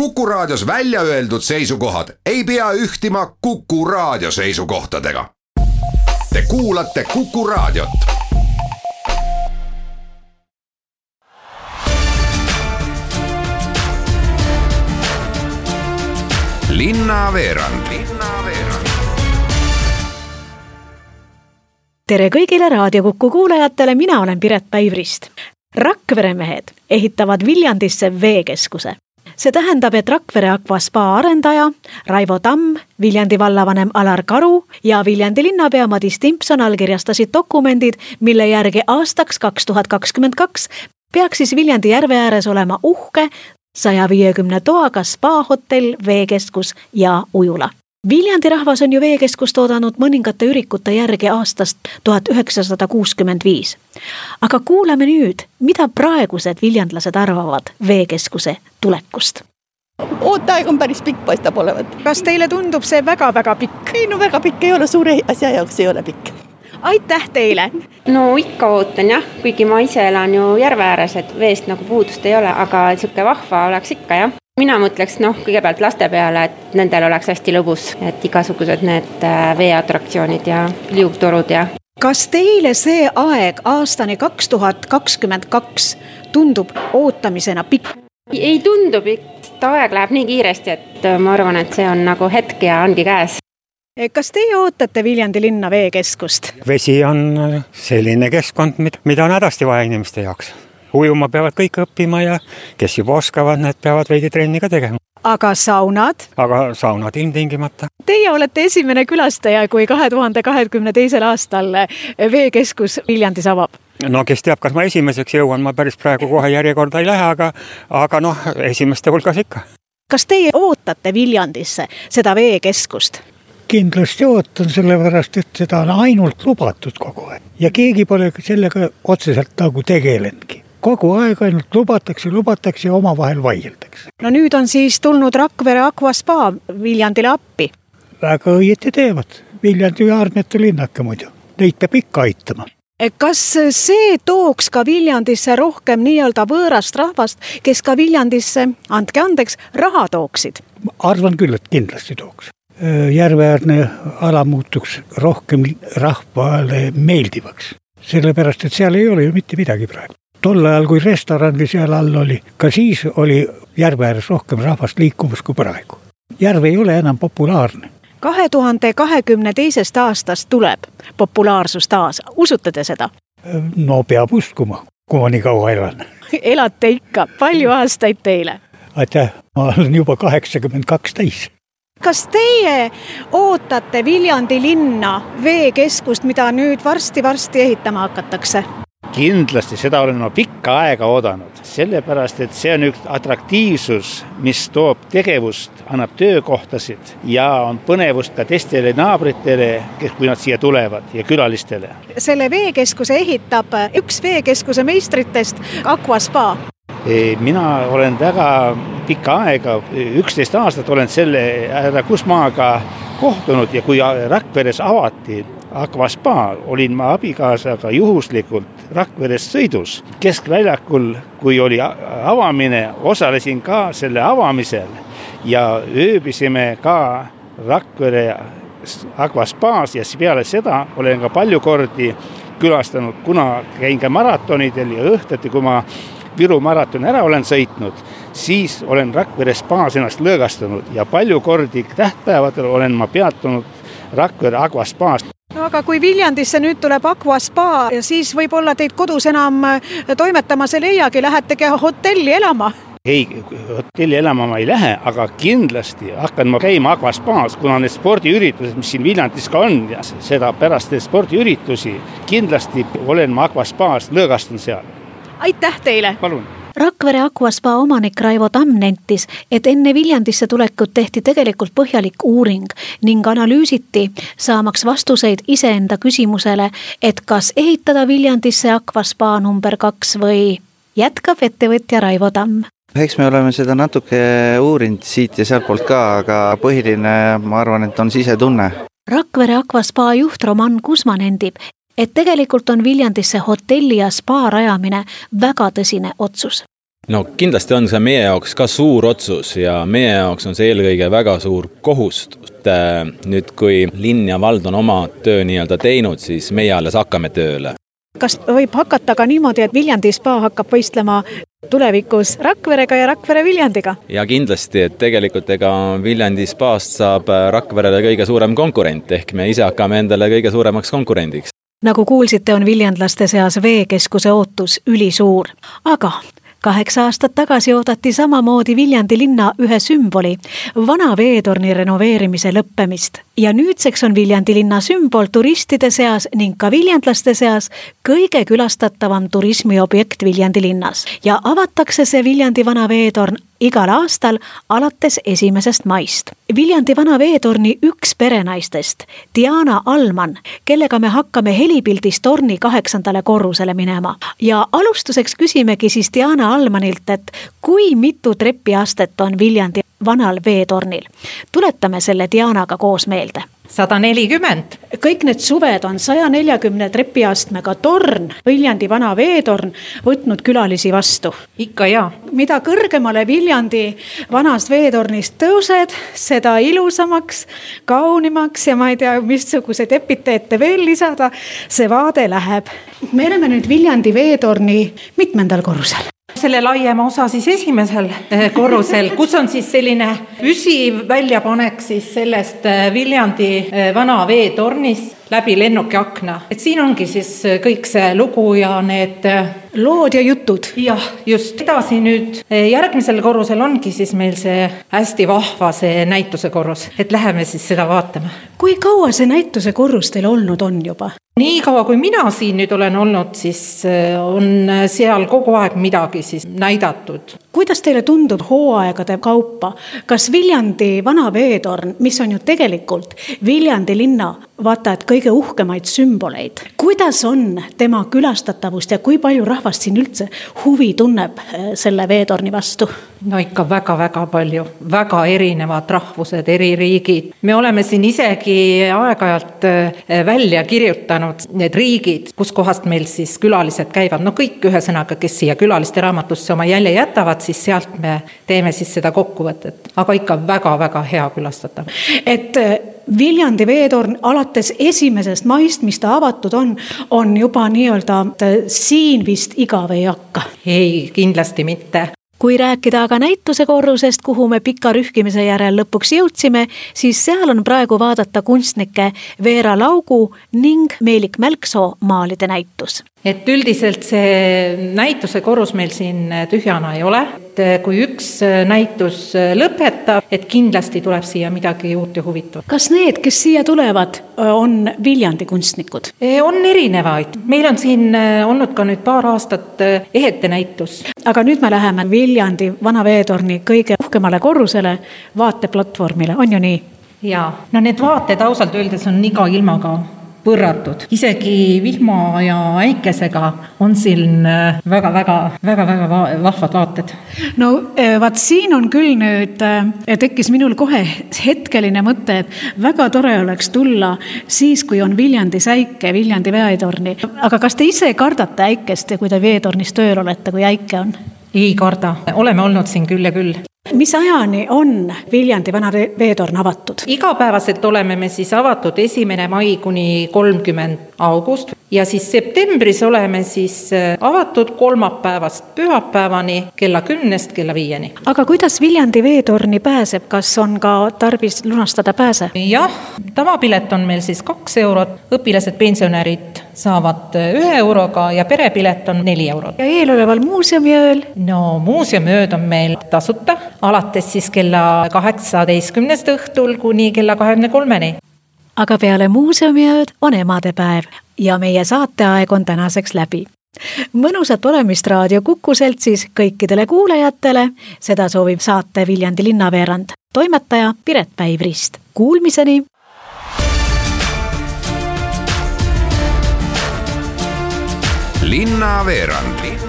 Kuku Raadios välja öeldud seisukohad ei pea ühtima Kuku Raadio seisukohtadega. Te kuulate Kuku Raadiot. linnaveerand tere kõigile Raadio Kuku kuulajatele, mina olen Piret Päivrist. Rakvere mehed ehitavad Viljandisse veekeskuse. See tähendab, et Rakvere Aqua spa arendaja Raivo Tamm, Viljandi vallavanem Alar Karu ja Viljandi linnapea Madis Timpson allkirjastasid dokumendid, mille järgi aastaks kaks tuhat kakskümmend kaks peaks siis Viljandi järve ääres olema uhke saja viiekümne toaga spaahotell, veekeskus ja ujula Viljandi rahvas on ju veekeskust oodanud mõningate ürikute järgi aastast tuhat üheksasada kuuskümmend viis. aga kuulame nüüd, mida praegused viljandlased arvavad veekeskuse tulekust ooteaeg on päris pikk, paistab olevat. kas teile tundub see väga-väga pikk? ei no väga pikk ei ole, suure asja jaoks ei ole pikk. aitäh teile! no ikka ootan jah, kuigi ma ise elan ju järve ääres, et veest nagu puudust ei ole, aga sihuke vahva oleks ikka jah mina mõtleks noh, kõigepealt laste peale, et nendel oleks hästi lõbus, et igasugused need äh, veeatraktsioonid ja liugtorud ja. kas teile see aeg aastani kaks tuhat kakskümmend kaks tundub ootamisena pikk? ei tundu pikk, aeg läheb nii kiiresti, et äh, ma arvan, et see on nagu hetk ja ongi käes kas teie ootate Viljandi linna veekeskust? vesi on äh, selline keskkond, mida on hädasti vaja inimeste jaoks ujuma peavad kõik õppima ja kes juba oskavad, need peavad veidi trenni ka tegema. aga saunad? aga saunad ilmtingimata. Teie olete esimene külastaja, kui kahe tuhande kahekümne teisel aastal veekeskus Viljandis avab no kes teab, kas ma esimeseks jõuan, ma päris praegu kohe järjekorda ei lähe, aga, aga noh, esimeste hulgas ikka. kas teie ootate Viljandisse seda veekeskust? kindlasti ootan, sellepärast et seda on ainult lubatud kogu aeg ja keegi pole sellega otseselt nagu tegelenudki kogu aeg ainult lubatakse, lubatakse ja omavahel vaieldakse. no nüüd on siis tulnud Rakvere Aqua Spa Viljandile appi. väga õieti teevad, Viljandi Aarnete linnake muidu, neid peab ikka aitama kas see tooks ka Viljandisse rohkem nii-öelda võõrast rahvast, kes ka Viljandisse, andke andeks, raha tooksid? arvan küll, et kindlasti tooks. järveäärne ala muutuks rohkem rahvale meeldivaks, sellepärast et seal ei ole ju mitte midagi praegu tol ajal, kui restorani seal all oli, ka siis oli järve ääres rohkem rahvast liikumas kui praegu. järv ei ole enam populaarne. kahe tuhande kahekümne teisest aastast tuleb populaarsus taas, usute te seda? no peab uskuma, kui ma nii kaua elan elate ikka, palju aastaid teile? aitäh, ma olen juba kaheksakümmend kaks täis kas teie ootate Viljandi linna veekeskust, mida nüüd varsti-varsti ehitama hakatakse? Kindlasti, seda olen ma pikka aega oodanud, sellepärast et see on üks atraktiivsus, mis toob tegevust, annab töökohtasid ja on põnevust ka teistele naabritele, kes, kui nad siia tulevad ja külalistele. selle veekeskuse ehitab üks veekeskuse meistritest, Aqua Spa mina olen väga pikka aega, üksteist aastat olen selle härra Kusmaaga kohtunud ja kui Rakveres avati Aqua Spa, olin ma abikaasaga juhuslikult Rakveres sõidus. Keskväljakul, kui oli avamine, osalesin ka selle avamisel ja ööbisime ka Rakvere Aqua Spaas ja peale seda olen ka palju kordi külastanud, kuna käin ka maratonidel ja õhtuti, kui ma Viru maratoni ära olen sõitnud, siis olen Rakvere spaas ennast lõõgastanud ja palju kordi tähtpäevadel olen ma peatunud Rakvere Aqua spaas no aga kui Viljandisse nüüd tuleb Aqua spa, siis võib-olla teid kodus enam äh, toimetamas ei leiagi, lähetegi hotelli elama ei, hotelli elama ma ei lähe, aga kindlasti hakkan ma käima Aqua spaas, kuna need spordiüritused, mis siin Viljandis ka on ja seda pärast neid spordiüritusi kindlasti olen ma Aqua spaas, lõõgastun seal. aitäh teile! palun Rakvere Aqua spa omanik Raivo Tamm nentis, et enne Viljandisse tulekut tehti tegelikult põhjalik uuring ning analüüsiti, saamaks vastuseid iseenda küsimusele, et kas ehitada Viljandisse Aqua spa number kaks või jätkab ettevõtja Raivo Tamm eks me oleme seda natuke uurinud siit ja sealtpoolt ka, aga põhiline, ma arvan, et on sisetunne. Rakvere Aqua spa juht Roman Kusma nendib, et tegelikult on Viljandisse hotelli ja spa rajamine väga tõsine otsus. no kindlasti on see meie jaoks ka suur otsus ja meie jaoks on see eelkõige väga suur kohustus. nüüd, kui linn ja vald on oma töö nii-öelda teinud, siis meie alles hakkame tööle kas võib hakata ka niimoodi, et Viljandi spa hakkab võistlema tulevikus Rakverega ja Rakvere Viljandiga? ja kindlasti, et tegelikult ega Viljandi spaast saab Rakverele kõige suurem konkurent, ehk me ise hakkame endale kõige suuremaks konkurendiks. Nagu kuulsite, on viljandlaste seas veekeskuse ootus ülisuur, aga kaheksa aastat tagasi oodati samamoodi Viljandi linna ühe sümboli, vana veetorni renoveerimise lõppemist. ja nüüdseks on Viljandi linna sümbol turistide seas ning ka viljandlaste seas kõige külastatavam turismiobjekt Viljandi linnas ja avatakse see Viljandi vana veetorn igal aastal alates esimesest maist. Viljandi vana veetorni üks perenaistest, Diana Alman, kellega me hakkame helipildis torni kaheksandale korrusele minema ja alustuseks küsimegi siis Diana Almanilt, et kui mitu trepiastet on Viljandi vanal veetornil. tuletame selle Dianaga koos meelde sada nelikümmend. kõik need suved on saja neljakümne trepiastmega torn, Viljandi vana veetorn, võtnud külalisi vastu. ikka ja. mida kõrgemale Viljandi vanast veetornist tõused, seda ilusamaks, kaunimaks ja ma ei tea, missuguseid epiteete veel lisada, see vaade läheb. me oleme nüüd Viljandi veetorni mitmendal korrusel selle laiema osa siis esimesel eh, korrusel, kus on siis selline püsiv väljapanek siis sellest eh, Viljandi eh, vana veetornist läbi lennukiakna, et siin ongi siis kõik see lugu ja need lood ja jutud. jah, just, edasi nüüd järgmisel korrusel ongi siis meil see hästi vahva see näituse korrus, et läheme siis seda vaatama. kui kaua see näituse korrus teil olnud on juba? niikaua, kui mina siin nüüd olen olnud, siis äh, on seal kogu aeg midagi siis näidatud. kuidas teile tundub hooaegade kaupa, kas Viljandi vana veetorn, mis on ju tegelikult Viljandi linna vaata et kõige uhkemaid sümboleid, kuidas on tema külastatavust ja kui palju rahvast siin üldse huvi tunneb äh, selle veetorni vastu? No ikka väga-väga palju, väga erinevad rahvused, eri riigid. me oleme siin isegi aeg-ajalt äh, välja kirjutanud need riigid, kuskohast meil siis külalised käivad, no kõik ühesõnaga, kes siia külaliste raamatusse oma jälje jätavad, siis sealt me teeme siis seda kokkuvõtet, aga ikka väga-väga hea külastatav. et äh, Viljandi veetorn alates esimesest maist, mis ta avatud on, on juba nii-öelda äh, siin vist igav ei hakka? ei, kindlasti mitte kui rääkida aga näituse korrusest, kuhu me pika rühkimise järel lõpuks jõudsime, siis seal on praegu vaadata kunstnike Veera Laugu ning Meelik Mälksoo maalide näitus. Et üldiselt see näituse korrus meil siin tühjana ei ole, et kui üks näitus lõpetab, et kindlasti tuleb siia midagi uut ja huvitavat. kas need, kes siia tulevad, on Viljandi kunstnikud? On erinevaid, meil on siin olnud ka nüüd paar aastat ehetenäitus. aga nüüd me läheme Viljandi vana veetorni kõige uhkemale korrusele, vaateplatvormile, on ju nii? jaa, no need vaated ausalt öeldes on iga ilmaga võrratud. isegi vihma ja äikesega on siin väga-väga, äh, väga-väga vahvad vaated. no äh, vaat siin on küll nüüd, äh, tekkis minul kohe hetkeline mõte, et väga tore oleks tulla siis, kui on Viljandis äike, Viljandi veetorni. aga kas te ise kardate äikest kui te veetornis tööl olete, kui äike on? ei karda, oleme olnud siin küll ja küll mis ajani on Viljandi vana veetorn avatud? igapäevaselt oleme me siis avatud esimene mai kuni kolmkümmend august ja siis septembris oleme siis äh, avatud kolmapäevast pühapäevani kella kümnest kella viieni. aga kuidas Viljandi veetorni pääseb, kas on ka tarvis lunastada pääse? jah, tavapilet on meil siis kaks eurot, õpilased, pensionärid saavad äh, ühe euroga ja perepilet on neli eurot. ja eeloleval muuseumiööl? no muuseumiööd on meil tasuta alates siis kella kaheksateistkümnest õhtul kuni kella kahekümne kolmeni. aga peale muuseumiööd on emadepäev ja meie saateaeg on tänaseks läbi mõnusat olemist Raadio Kuku seltsis kõikidele kuulajatele, seda soovib saate Viljandi linnaveerand, toimetaja Piret Päiv-Rist. Kuulmiseni! linnaveerand